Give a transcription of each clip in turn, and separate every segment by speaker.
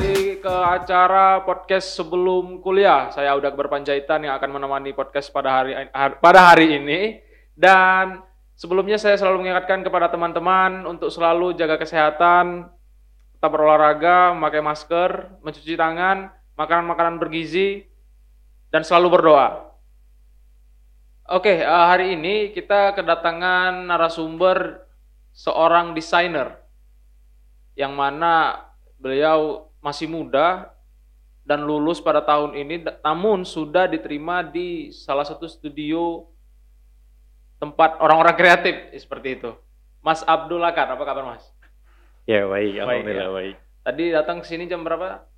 Speaker 1: kembali ke acara podcast sebelum kuliah. Saya udah berpanjaitan yang akan menemani podcast pada hari pada hari ini. Dan sebelumnya saya selalu mengingatkan kepada teman-teman untuk selalu jaga kesehatan, tetap berolahraga, memakai masker, mencuci tangan, makanan-makanan bergizi, dan selalu berdoa. Oke, uh, hari ini kita kedatangan narasumber seorang desainer yang mana beliau masih muda dan lulus pada tahun ini namun sudah diterima di salah satu studio tempat orang-orang kreatif seperti itu. Mas Abdul Akar, apa kabar Mas?
Speaker 2: Ya baik, alhamdulillah ya. baik.
Speaker 1: Tadi datang ke sini jam berapa?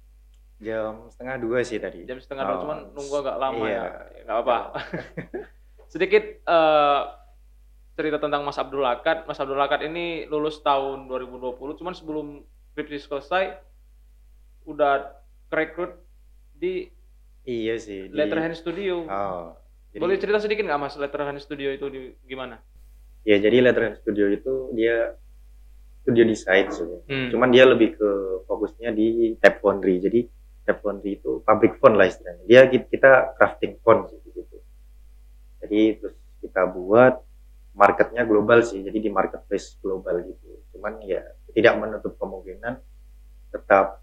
Speaker 2: Jam setengah dua sih tadi.
Speaker 1: Jam setengah oh. dua, cuman nunggu agak lama iya. ya. Gak apa. Sedikit uh, cerita tentang Mas Abdul Akad. Mas Abdul Akad ini lulus tahun 2020, cuman sebelum skripsi selesai udah rekrut di
Speaker 2: Iya sih.
Speaker 1: Di... Letterhand Studio. Oh. Jadi... Boleh cerita sedikit nggak Mas Letterhand Studio itu di, gimana?
Speaker 2: Ya jadi Letterhand Studio itu dia studio desain sebenarnya. Hmm. Cuman dia lebih ke fokusnya di tab foundry. Jadi tab foundry itu pabrik font lah istilahnya. Dia kita crafting font gitu. Jadi terus kita buat marketnya global sih. Jadi di marketplace global gitu. Cuman ya tidak menutup kemungkinan tetap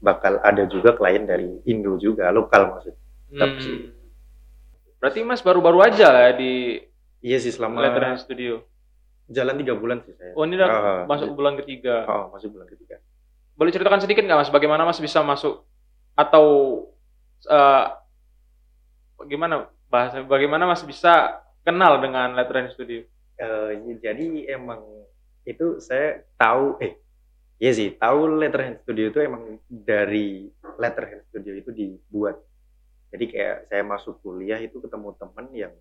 Speaker 2: bakal ada juga klien dari Indo juga lokal maksudnya. Hmm.
Speaker 1: berarti mas baru-baru aja lah di
Speaker 2: iya sih selama
Speaker 1: Letteran Studio?
Speaker 2: Jalan tiga bulan sih saya.
Speaker 1: Oh ini udah uh, masuk bulan ketiga?
Speaker 2: Oh masuk bulan ketiga.
Speaker 1: Boleh ceritakan sedikit nggak mas bagaimana mas bisa masuk atau uh, bagaimana bahasa bagaimana mas bisa kenal dengan Letteran Studio?
Speaker 2: Uh, jadi emang itu saya tahu eh ya sih tahu letterhand studio itu emang dari letterhand studio itu dibuat. Jadi kayak saya masuk kuliah itu ketemu temen yang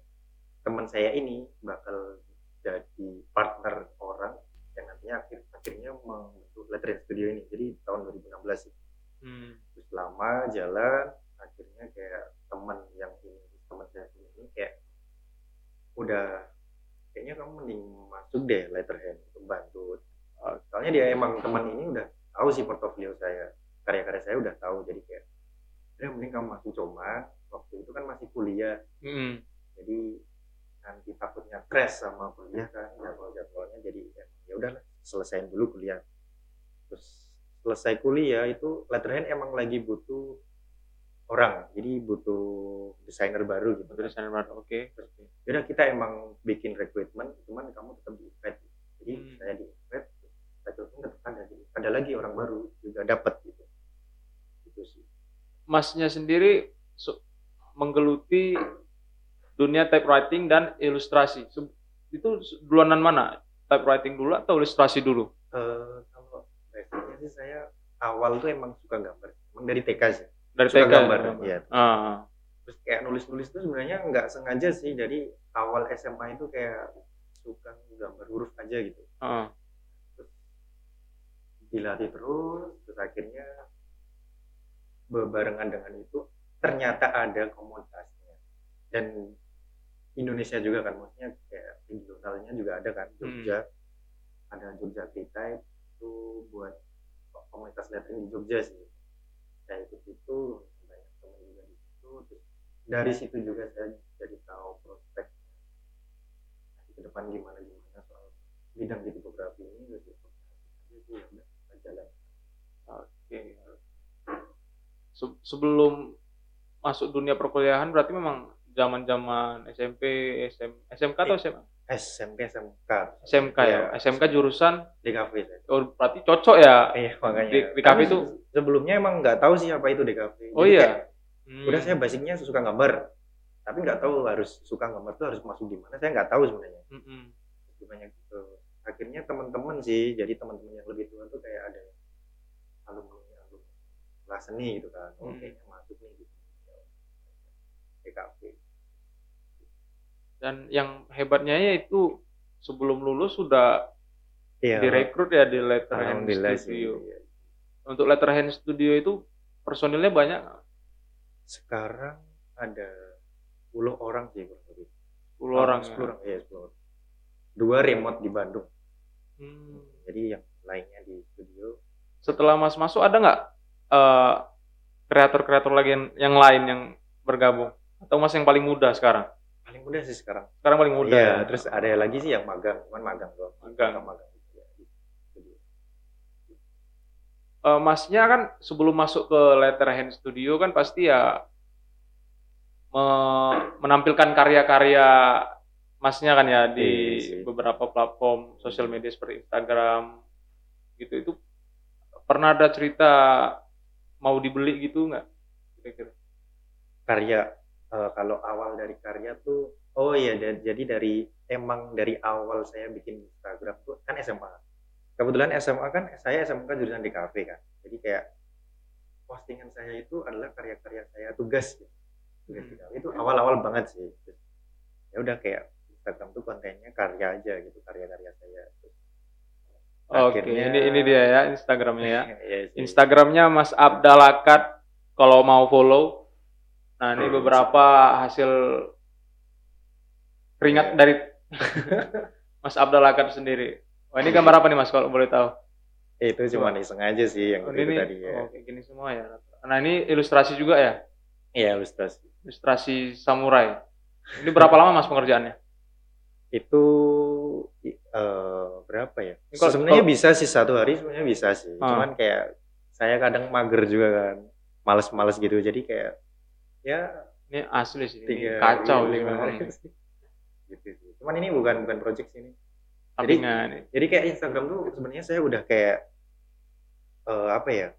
Speaker 2: teman saya ini bakal jadi partner orang yang nantinya akhir akhirnya membentuk letterhand studio ini. Jadi tahun 2016 sih. Hmm. terus lama jalan akhirnya kayak teman yang ini teman saya ini kayak udah kayaknya kamu mending masuk deh letterhead untuk bantu uh, soalnya dia emang teman ini udah tahu sih portofolio saya. Karya-karya saya udah tahu jadi kayak ya mending kamu masuk cuma waktu itu kan masih kuliah. Mm. jadi nanti takutnya crash sama kuliah kan jadwal jadwalnya jadi ya, ya udahlah selesaiin dulu kuliah. Terus selesai kuliah itu letterhead emang lagi butuh orang. Jadi butuh desainer baru gitu.
Speaker 1: Desainer baru oke. Okay.
Speaker 2: udah kita emang bikin recruitment cuman kamu tetap di invite jadi hmm. saya di invite ada jadi ada lagi orang baru juga dapat gitu. Itu sih.
Speaker 1: Masnya sendiri so, menggeluti dunia typewriting dan ilustrasi. Itu duluanan mana? Typewriting dulu atau ilustrasi dulu?
Speaker 2: Uh, kalau basicnya sih saya awal tuh emang suka gambar. Emang dari TK sih.
Speaker 1: Dari suka TK
Speaker 2: gambar ya? uh. terus kayak nulis nulis itu sebenarnya nggak sengaja sih. Jadi awal SMA itu kayak suka gambar huruf aja gitu. Uh. Dilatih terus terus akhirnya berbarengan dengan itu ternyata ada komunitasnya. Dan Indonesia juga kan maksudnya kayak regionalnya juga ada kan Jogja. Hmm. ada Jogja kita itu buat komunitas lettering di Jogja sih. Saya ikut itu banyak teman juga di situ terus dari situ juga saya jadi tahu prospek ke depan gimana gimana soal bidang tipografi ini terus itu sih udah jalan
Speaker 1: oke Se sebelum masuk dunia perkuliahan berarti memang zaman zaman SMP SM, SMK atau SMA
Speaker 2: SMP SMK
Speaker 1: SMK ya, ya SMK jurusan?
Speaker 2: DKV
Speaker 1: oh berarti cocok ya?
Speaker 2: Iya makanya.
Speaker 1: Di, DKV itu?
Speaker 2: sebelumnya emang nggak tahu sih apa itu DKV
Speaker 1: oh Jadi iya?
Speaker 2: hmm. udah saya basicnya suka gambar. Tapi nggak tahu harus suka gambar tuh harus masuk di mana. Saya nggak tahu sebenarnya. Hmm. banyak gitu. Akhirnya teman-teman sih jadi teman-teman yang lebih tua tuh kayak ada alumni kelas seni gitu kan oh, hmm. kayaknya masuk nih gitu DKV
Speaker 1: dan yang hebatnya ya itu sebelum lulus sudah iya. direkrut ya di Letterhand Studio. Iya. Untuk Letterhand Studio itu personilnya banyak?
Speaker 2: Sekarang ada 10 orang sih kurang lebih.
Speaker 1: 10 orang.
Speaker 2: 10 ya? orang, iya 10 orang. Dua remote di Bandung. Hmm. Jadi yang lainnya di studio.
Speaker 1: Setelah Mas masuk ada nggak eh, kreator-kreator lagi yang, yang lain yang bergabung? Atau Mas yang paling muda sekarang?
Speaker 2: paling mudah sih sekarang
Speaker 1: Sekarang paling muda
Speaker 2: Iya,
Speaker 1: ya.
Speaker 2: terus ada lagi sih yang magang cuman magang doang
Speaker 1: Magang.
Speaker 2: magang Iya, gitu.
Speaker 1: Eh, masnya kan sebelum masuk ke Letterhand Studio kan pasti ya me- menampilkan karya-karya masnya kan ya di
Speaker 2: Iya sih.
Speaker 1: beberapa platform sosial media seperti Instagram gitu itu pernah ada cerita mau dibeli gitu nggak kira-kira?
Speaker 2: Karya eh, kalau awal dari karya tuh oh iya jadi dari emang dari awal saya bikin Instagram tuh kan SMA kebetulan SMA kan saya SMK jurusan di kafe kan. Jadi kayak postingan saya itu adalah karya-karya saya tugas gitu. tugas.
Speaker 1: Hmm.
Speaker 2: itu awal-awal banget sih. Ya udah kayak Instagram tuh kontennya karya aja gitu karya-karya saya
Speaker 1: Oke,
Speaker 2: akhirnya-
Speaker 1: ini ini dia ya Instagramnya ya.
Speaker 2: Iya.
Speaker 1: Instagramnya Mas Abdalakat kalau mau follow. Nah ini
Speaker 2: Hmm.
Speaker 1: beberapa hasil keringat
Speaker 2: Iya.
Speaker 1: dari Mas Abdalakat sendiri. Wah ini gambar apa nih Mas kalau boleh tahu?
Speaker 2: itu cuma iseng aja sih yang
Speaker 1: Oh, ini
Speaker 2: tadi ya
Speaker 1: oh, kayak gini semua ya. Nah ini ilustrasi juga ya,
Speaker 2: iya ilustrasi
Speaker 1: ilustrasi samurai. Ini berapa lama Mas pengerjaannya?
Speaker 2: itu eh, berapa ya? Sebenarnya bisa sih satu hari sebenarnya bisa sih.
Speaker 1: Ah.
Speaker 2: Cuman kayak saya kadang mager juga kan, males-males gitu. Jadi kayak ya
Speaker 1: Ini asli sih, ini
Speaker 2: tiga
Speaker 1: kacau
Speaker 2: iya,
Speaker 1: ini
Speaker 2: lima
Speaker 1: memang.
Speaker 2: hari gitu sih. Cuman ini bukan bukan project sih ini.
Speaker 1: Sampingan ini.
Speaker 2: Jadi kayak Instagram tuh sebenarnya saya udah kayak eh, apa ya?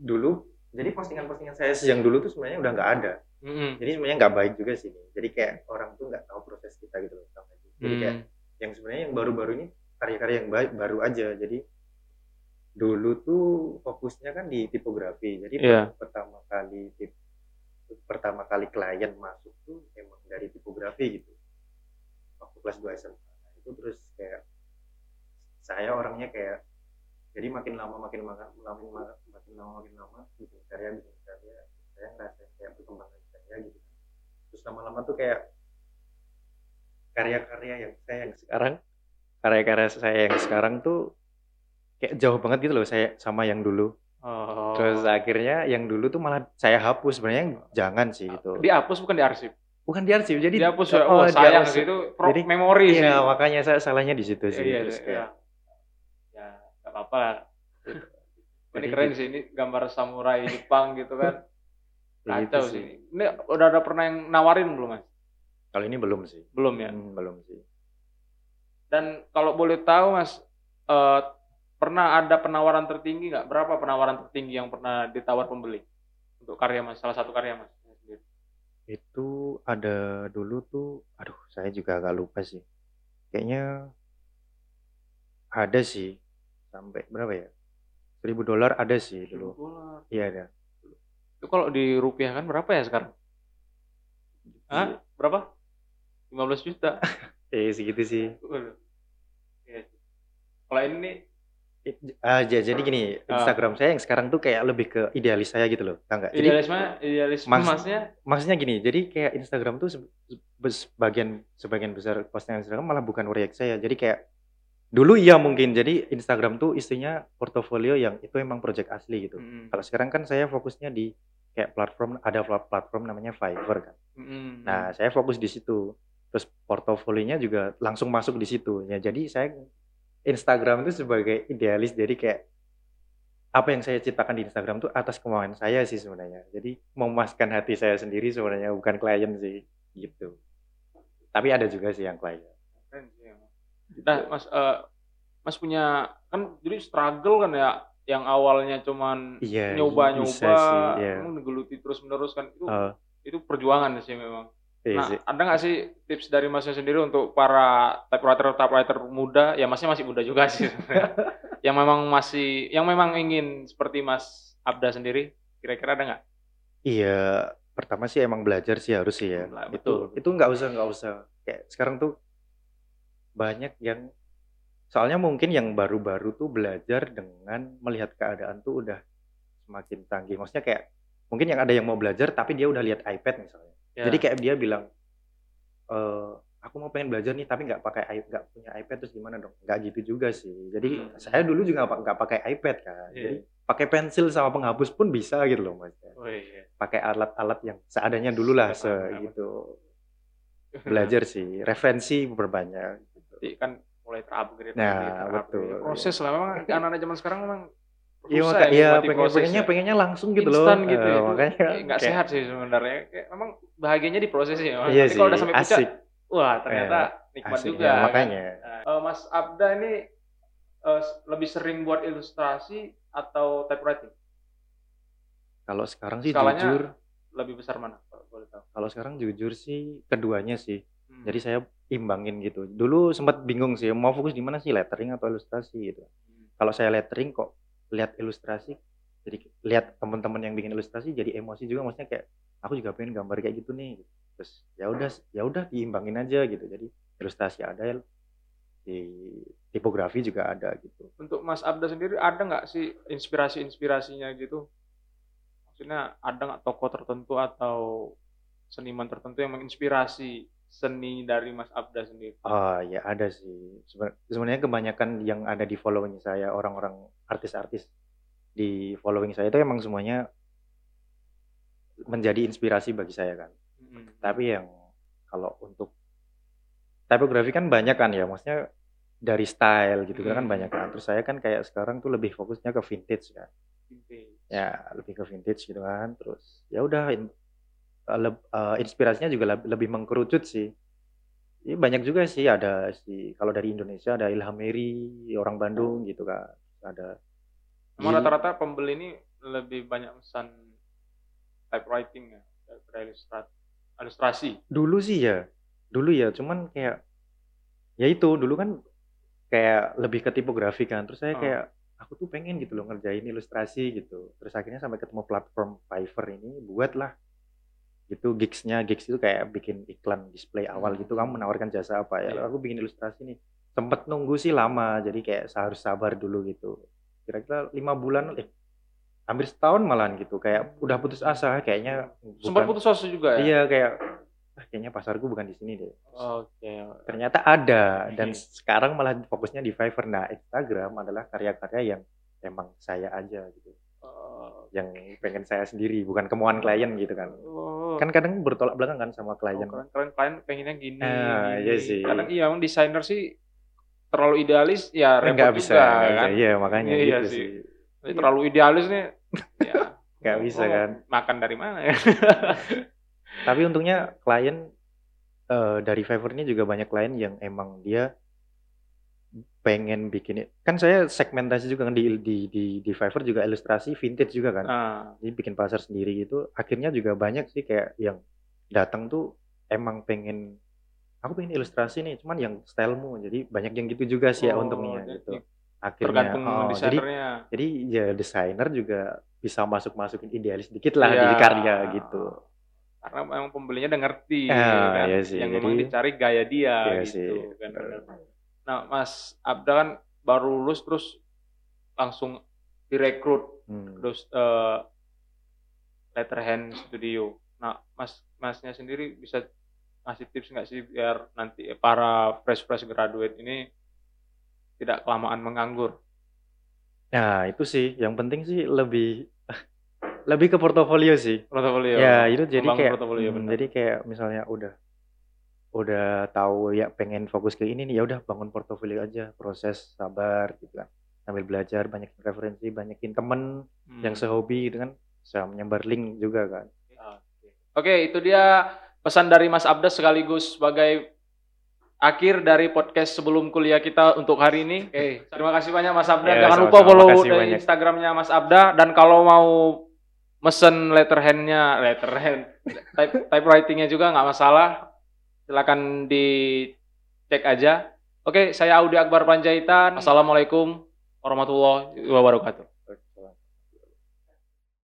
Speaker 2: Dulu jadi postingan-postingan saya yang dulu tuh sebenarnya udah nggak ada.
Speaker 1: Mm-mm.
Speaker 2: Jadi sebenarnya nggak baik juga sih. ini. Jadi kayak orang tuh nggak tahu proses kita gitu loh. sama Jadi kayak
Speaker 1: Hmm.
Speaker 2: yang sebenarnya yang baru-baru ini karya-karya yang baik baru aja. Jadi dulu tuh fokusnya kan di tipografi. Jadi per- pertama kali tip, pertama kali klien masuk tuh emang dari tipografi gitu. Waktu kelas 2 SMA Nah, itu terus kayak saya orangnya kayak jadi makin lama makin lama makin lama makin lama makin lama bikin karya bikin karya. Saya ngerasa kayak perkembangan saya gitu. Terus lama-lama tuh kayak karya-karya yang saya yang sekarang karya-karya saya yang sekarang tuh kayak jauh banget gitu loh saya sama yang dulu
Speaker 1: Oh.
Speaker 2: terus akhirnya yang dulu tuh malah saya hapus sebenarnya jangan sih itu
Speaker 1: dihapus bukan diarsip.
Speaker 2: bukan diarsip jadi
Speaker 1: Dihapus ya.
Speaker 2: oh,
Speaker 1: Oh, sayang
Speaker 2: dihapus.
Speaker 1: sih itu pro-
Speaker 2: Jadi-
Speaker 1: memori sih.
Speaker 2: iya makanya saya salahnya di situ sih
Speaker 1: Iya,
Speaker 2: terus
Speaker 1: iya,
Speaker 2: kayak
Speaker 1: iya. Ya, nggak apa-apa lah. Ini keren
Speaker 2: gitu.
Speaker 1: sih, ini gambar samurai Jepang gitu kan.
Speaker 2: kayak gitu
Speaker 1: Kacau sih. Ini udah ada pernah yang nawarin belum, Mas?
Speaker 2: Kalau ini belum sih
Speaker 1: Belum ya.
Speaker 2: Hmm, belum sih
Speaker 1: Dan kalau boleh tahu, Mas, eh, pernah ada penawaran tertinggi nggak? Berapa penawaran tertinggi yang pernah ditawar pembeli untuk karya Mas? Salah satu karya Mas
Speaker 2: itu ada dulu tuh aduh saya juga agak lupa sih kayaknya ada sih sampai berapa ya seribu dolar ada sih dulu
Speaker 1: Dolar.
Speaker 2: iya ada
Speaker 1: Itu kalau di rupiah kan berapa ya sekarang? Hah? Berapa? 15 juta.
Speaker 2: eh segitu sih.
Speaker 1: Iya. Kalau ini nih,
Speaker 2: It- ah, ja- jadi gini
Speaker 1: Ah.
Speaker 2: Instagram saya yang sekarang tuh kayak lebih ke idealis saya gitu loh tau nggak? Jadi
Speaker 1: idealisme, idealisme
Speaker 2: Mas-
Speaker 1: masnya
Speaker 2: maksudnya gini jadi kayak Instagram tuh se- se- sebagian sebagian besar postingan Instagram malah bukan proyek saya. Jadi kayak dulu iya mungkin jadi Instagram tuh isinya portofolio yang itu emang project asli gitu.
Speaker 1: Mm,
Speaker 2: kalau sekarang kan saya fokusnya di kayak platform ada plat- platform namanya Fiverr kan.
Speaker 1: Mm,
Speaker 2: nah saya fokus di situ terus portofolionya juga langsung masuk di situ. Ya jadi saya Instagram itu sebagai idealis. Jadi kayak apa yang saya ciptakan di Instagram tuh atas kemauan saya sih sebenarnya. Jadi memuaskan hati saya sendiri sebenarnya bukan klien sih gitu. Tapi ada juga sih yang klien.
Speaker 1: Nah, Mas, eh, Mas punya kan jadi struggle kan ya, yang awalnya cuman
Speaker 2: iya
Speaker 1: nyoba-nyoba,
Speaker 2: sih iya.
Speaker 1: emang digeluti terus menerus kan itu
Speaker 2: Eh,
Speaker 1: itu perjuangan sih memang.
Speaker 2: Iya
Speaker 1: Nah, ada nggak sih tips dari Masnya sendiri untuk para typewriter typewriter muda? Ya Masnya masih muda juga sih, yang memang masih, yang memang ingin seperti Mas Abda sendiri, kira-kira ada nggak?
Speaker 2: Iya, pertama sih emang belajar sih harus sih ya. Itu
Speaker 1: betul.
Speaker 2: itu nggak usah nggak usah. Kayak sekarang tuh banyak yang soalnya mungkin yang baru-baru tuh belajar dengan melihat keadaan tuh udah semakin canggih. Maksudnya kayak mungkin yang ada yang mau belajar tapi dia udah lihat iPad misalnya.
Speaker 1: Ya.
Speaker 2: Jadi kayak dia bilang, eh aku mau pengen belajar nih tapi nggak pakai nggak punya iPad terus gimana dong? Nggak gitu juga sih. Jadi
Speaker 1: Hmm.
Speaker 2: saya dulu juga nggak pakai iPad kan.
Speaker 1: Iya.
Speaker 2: Jadi pakai pensil sama penghapus pun bisa gitu loh mas
Speaker 1: Oh iya.
Speaker 2: pakai alat-alat yang seadanya dulu lah se
Speaker 1: Benar, benar.
Speaker 2: gitu belajar sih referensi berbanyak gitu.
Speaker 1: Kan mulai terupgrade.
Speaker 2: Nah,
Speaker 1: terupgrade.
Speaker 2: betul.
Speaker 1: Proses lah memang anak-anak zaman sekarang memang
Speaker 2: Iya
Speaker 1: susah
Speaker 2: maka,
Speaker 1: ya
Speaker 2: pengen,
Speaker 1: proses
Speaker 2: pengennya
Speaker 1: ya.
Speaker 2: pengennya langsung gitu loh
Speaker 1: Instan gitu
Speaker 2: Eh,
Speaker 1: ya.
Speaker 2: makanya
Speaker 1: nggak sehat sih sebenarnya. Kayak memang bahagianya di prosesnya. Mas.
Speaker 2: iya
Speaker 1: Nanti
Speaker 2: sih
Speaker 1: kalau udah sampai puncak,
Speaker 2: asik
Speaker 1: wah ternyata nikmat
Speaker 2: asik
Speaker 1: juga.
Speaker 2: ya,
Speaker 1: kan.
Speaker 2: makanya
Speaker 1: Nah, eh, Mas Abda ini eh, lebih sering buat ilustrasi atau typewriting?
Speaker 2: kalau sekarang sih
Speaker 1: Skalanya
Speaker 2: jujur
Speaker 1: Lebih besar mana? Kalau boleh tahu.
Speaker 2: kalau sekarang jujur sih keduanya sih
Speaker 1: Hmm.
Speaker 2: jadi saya imbangin gitu dulu sempat bingung sih mau fokus di mana sih lettering atau ilustrasi gitu
Speaker 1: Hmm.
Speaker 2: kalau saya lettering kok lihat ilustrasi jadi lihat teman-teman yang bikin ilustrasi jadi emosi juga maksudnya kayak aku juga pengen gambar kayak gitu nih terus ya udah ya udah diimbangin aja gitu jadi ilustrasi ada di tipografi juga ada gitu
Speaker 1: Untuk Mas Abda sendiri ada nggak sih inspirasi-inspirasinya gitu? Maksudnya ada nggak tokoh tertentu atau seniman tertentu yang menginspirasi seni dari Mas Abda sendiri?
Speaker 2: oh ya ada sih Seben- sebenarnya kebanyakan yang ada di following saya orang-orang artis-artis di following saya itu emang semuanya menjadi inspirasi bagi saya kan.
Speaker 1: Hmm.
Speaker 2: tapi yang kalau untuk typography kan banyak kan ya maksudnya dari style gitu kan
Speaker 1: Hmm.
Speaker 2: banyak kan. Terus saya kan kayak sekarang tuh lebih fokusnya ke vintage kan.
Speaker 1: Vintage.
Speaker 2: ya lebih ke vintage gitu kan. Terus ya udah in- leb- eh, inspirasinya juga leb- lebih mengkerucut sih. Ini banyak juga sih ada sih kalau dari Indonesia ada Ilham Meri orang Bandung gitu kan ada.
Speaker 1: Emang
Speaker 2: Gil-
Speaker 1: rata-rata pembeli ini lebih banyak pesan typewriting ya ilustrasi.
Speaker 2: dulu sih ya. Dulu ya cuman kayak ya itu dulu kan kayak lebih ke tipografi kan. Terus saya
Speaker 1: Oh.
Speaker 2: kayak aku tuh pengen gitu loh ngerjain ilustrasi gitu. Terus akhirnya sampai ketemu platform Fiverr ini buatlah gitu gigsnya. Gigs itu kayak bikin iklan display awal gitu. Kamu menawarkan jasa apa ya?
Speaker 1: Iya.
Speaker 2: aku bikin ilustrasi nih sempet nunggu sih lama jadi kayak harus sabar dulu gitu kira-kira lima bulan eh hampir setahun malahan gitu kayak udah putus asa kayaknya
Speaker 1: Sempat putus asa juga ya?
Speaker 2: Iya kayak ah, kayaknya pasarku bukan di sini deh.
Speaker 1: Oke.
Speaker 2: Ternyata ada dan
Speaker 1: Hmm.
Speaker 2: sekarang malah fokusnya di Fiverr. Nah, Instagram adalah karya-karya yang emang saya aja gitu.
Speaker 1: Oh.
Speaker 2: Yang pengen saya sendiri, bukan kemauan klien gitu kan.
Speaker 1: Oh.
Speaker 2: Kan kadang bertolak belakang kan sama klien.
Speaker 1: Oh, keren klien pengennya gini,
Speaker 2: Ah,
Speaker 1: gini.
Speaker 2: iya sih.
Speaker 1: Kadang iya emang desainer sih terlalu idealis ya repot
Speaker 2: Nggak bisa,
Speaker 1: juga
Speaker 2: nggak bisa.
Speaker 1: kan.
Speaker 2: Iya makanya
Speaker 1: Iya
Speaker 2: gitu
Speaker 1: sih.
Speaker 2: sih.
Speaker 1: Terlalu idealis nih ya
Speaker 2: Nggak bisa
Speaker 1: oh,
Speaker 2: kan.
Speaker 1: Makan dari mana ya?
Speaker 2: Tapi untungnya klien eh, dari Fiverr ini juga banyak klien yang emang dia pengen bikin kan saya segmentasi juga kan di di di, di Fiverr juga ilustrasi vintage juga kan.
Speaker 1: Nah,
Speaker 2: jadi bikin pasar sendiri gitu akhirnya juga banyak sih kayak yang datang tuh emang pengen aku pengen ilustrasi nih cuman yang stylemu jadi banyak yang gitu juga sih ya
Speaker 1: Oh,
Speaker 2: untungnya
Speaker 1: jadi
Speaker 2: gitu akhirnya
Speaker 1: tergantung
Speaker 2: oh, jadi
Speaker 1: desainernya.
Speaker 2: jadi ya desainer juga bisa masuk masukin idealis dikit lah di
Speaker 1: Iya.
Speaker 2: karya gitu
Speaker 1: Karena memang pembelinya udah ngerti
Speaker 2: Ah,
Speaker 1: kan.
Speaker 2: iya sih,
Speaker 1: Yang memang
Speaker 2: jadi-
Speaker 1: dicari gaya dia
Speaker 2: Iya
Speaker 1: gitu
Speaker 2: sih.
Speaker 1: kan. Nah, Mas Abda kan baru lulus terus langsung direkrut
Speaker 2: Hmm.
Speaker 1: terus eh, letterhand studio. Nah, Mas Masnya sendiri bisa ngasih tips nggak sih biar nanti para fresh fresh graduate ini tidak kelamaan menganggur?
Speaker 2: nah itu sih. Yang penting sih lebih lebih ke portofolio sih.
Speaker 1: Portofolio.
Speaker 2: Ya itu jadi
Speaker 1: Membangun
Speaker 2: kayak
Speaker 1: portofolio,
Speaker 2: hmm, jadi kayak misalnya udah udah tahu ya pengen fokus ke ini nih ya udah bangun portofolio aja. Proses sabar gitu kan. Sambil belajar banyakin referensi banyakin temen
Speaker 1: Hmm.
Speaker 2: yang sehobi gitu kan. Bisa menyebar link juga kan.
Speaker 1: Oke, itu dia pesan dari Mas Abda sekaligus sebagai akhir dari podcast sebelum kuliah kita untuk hari ini. Oke, terima kasih banyak Mas Abda.
Speaker 2: Ya,
Speaker 1: Jangan
Speaker 2: sama-sama.
Speaker 1: lupa follow dari
Speaker 2: banyak.
Speaker 1: Instagramnya Mas Abda dan kalau mau mesen letterhandnya, letterhand, type, typewritingnya juga nggak masalah. Silakan dicek aja. Oke, saya Audi Akbar Panjaitan. Assalamualaikum warahmatullahi wabarakatuh.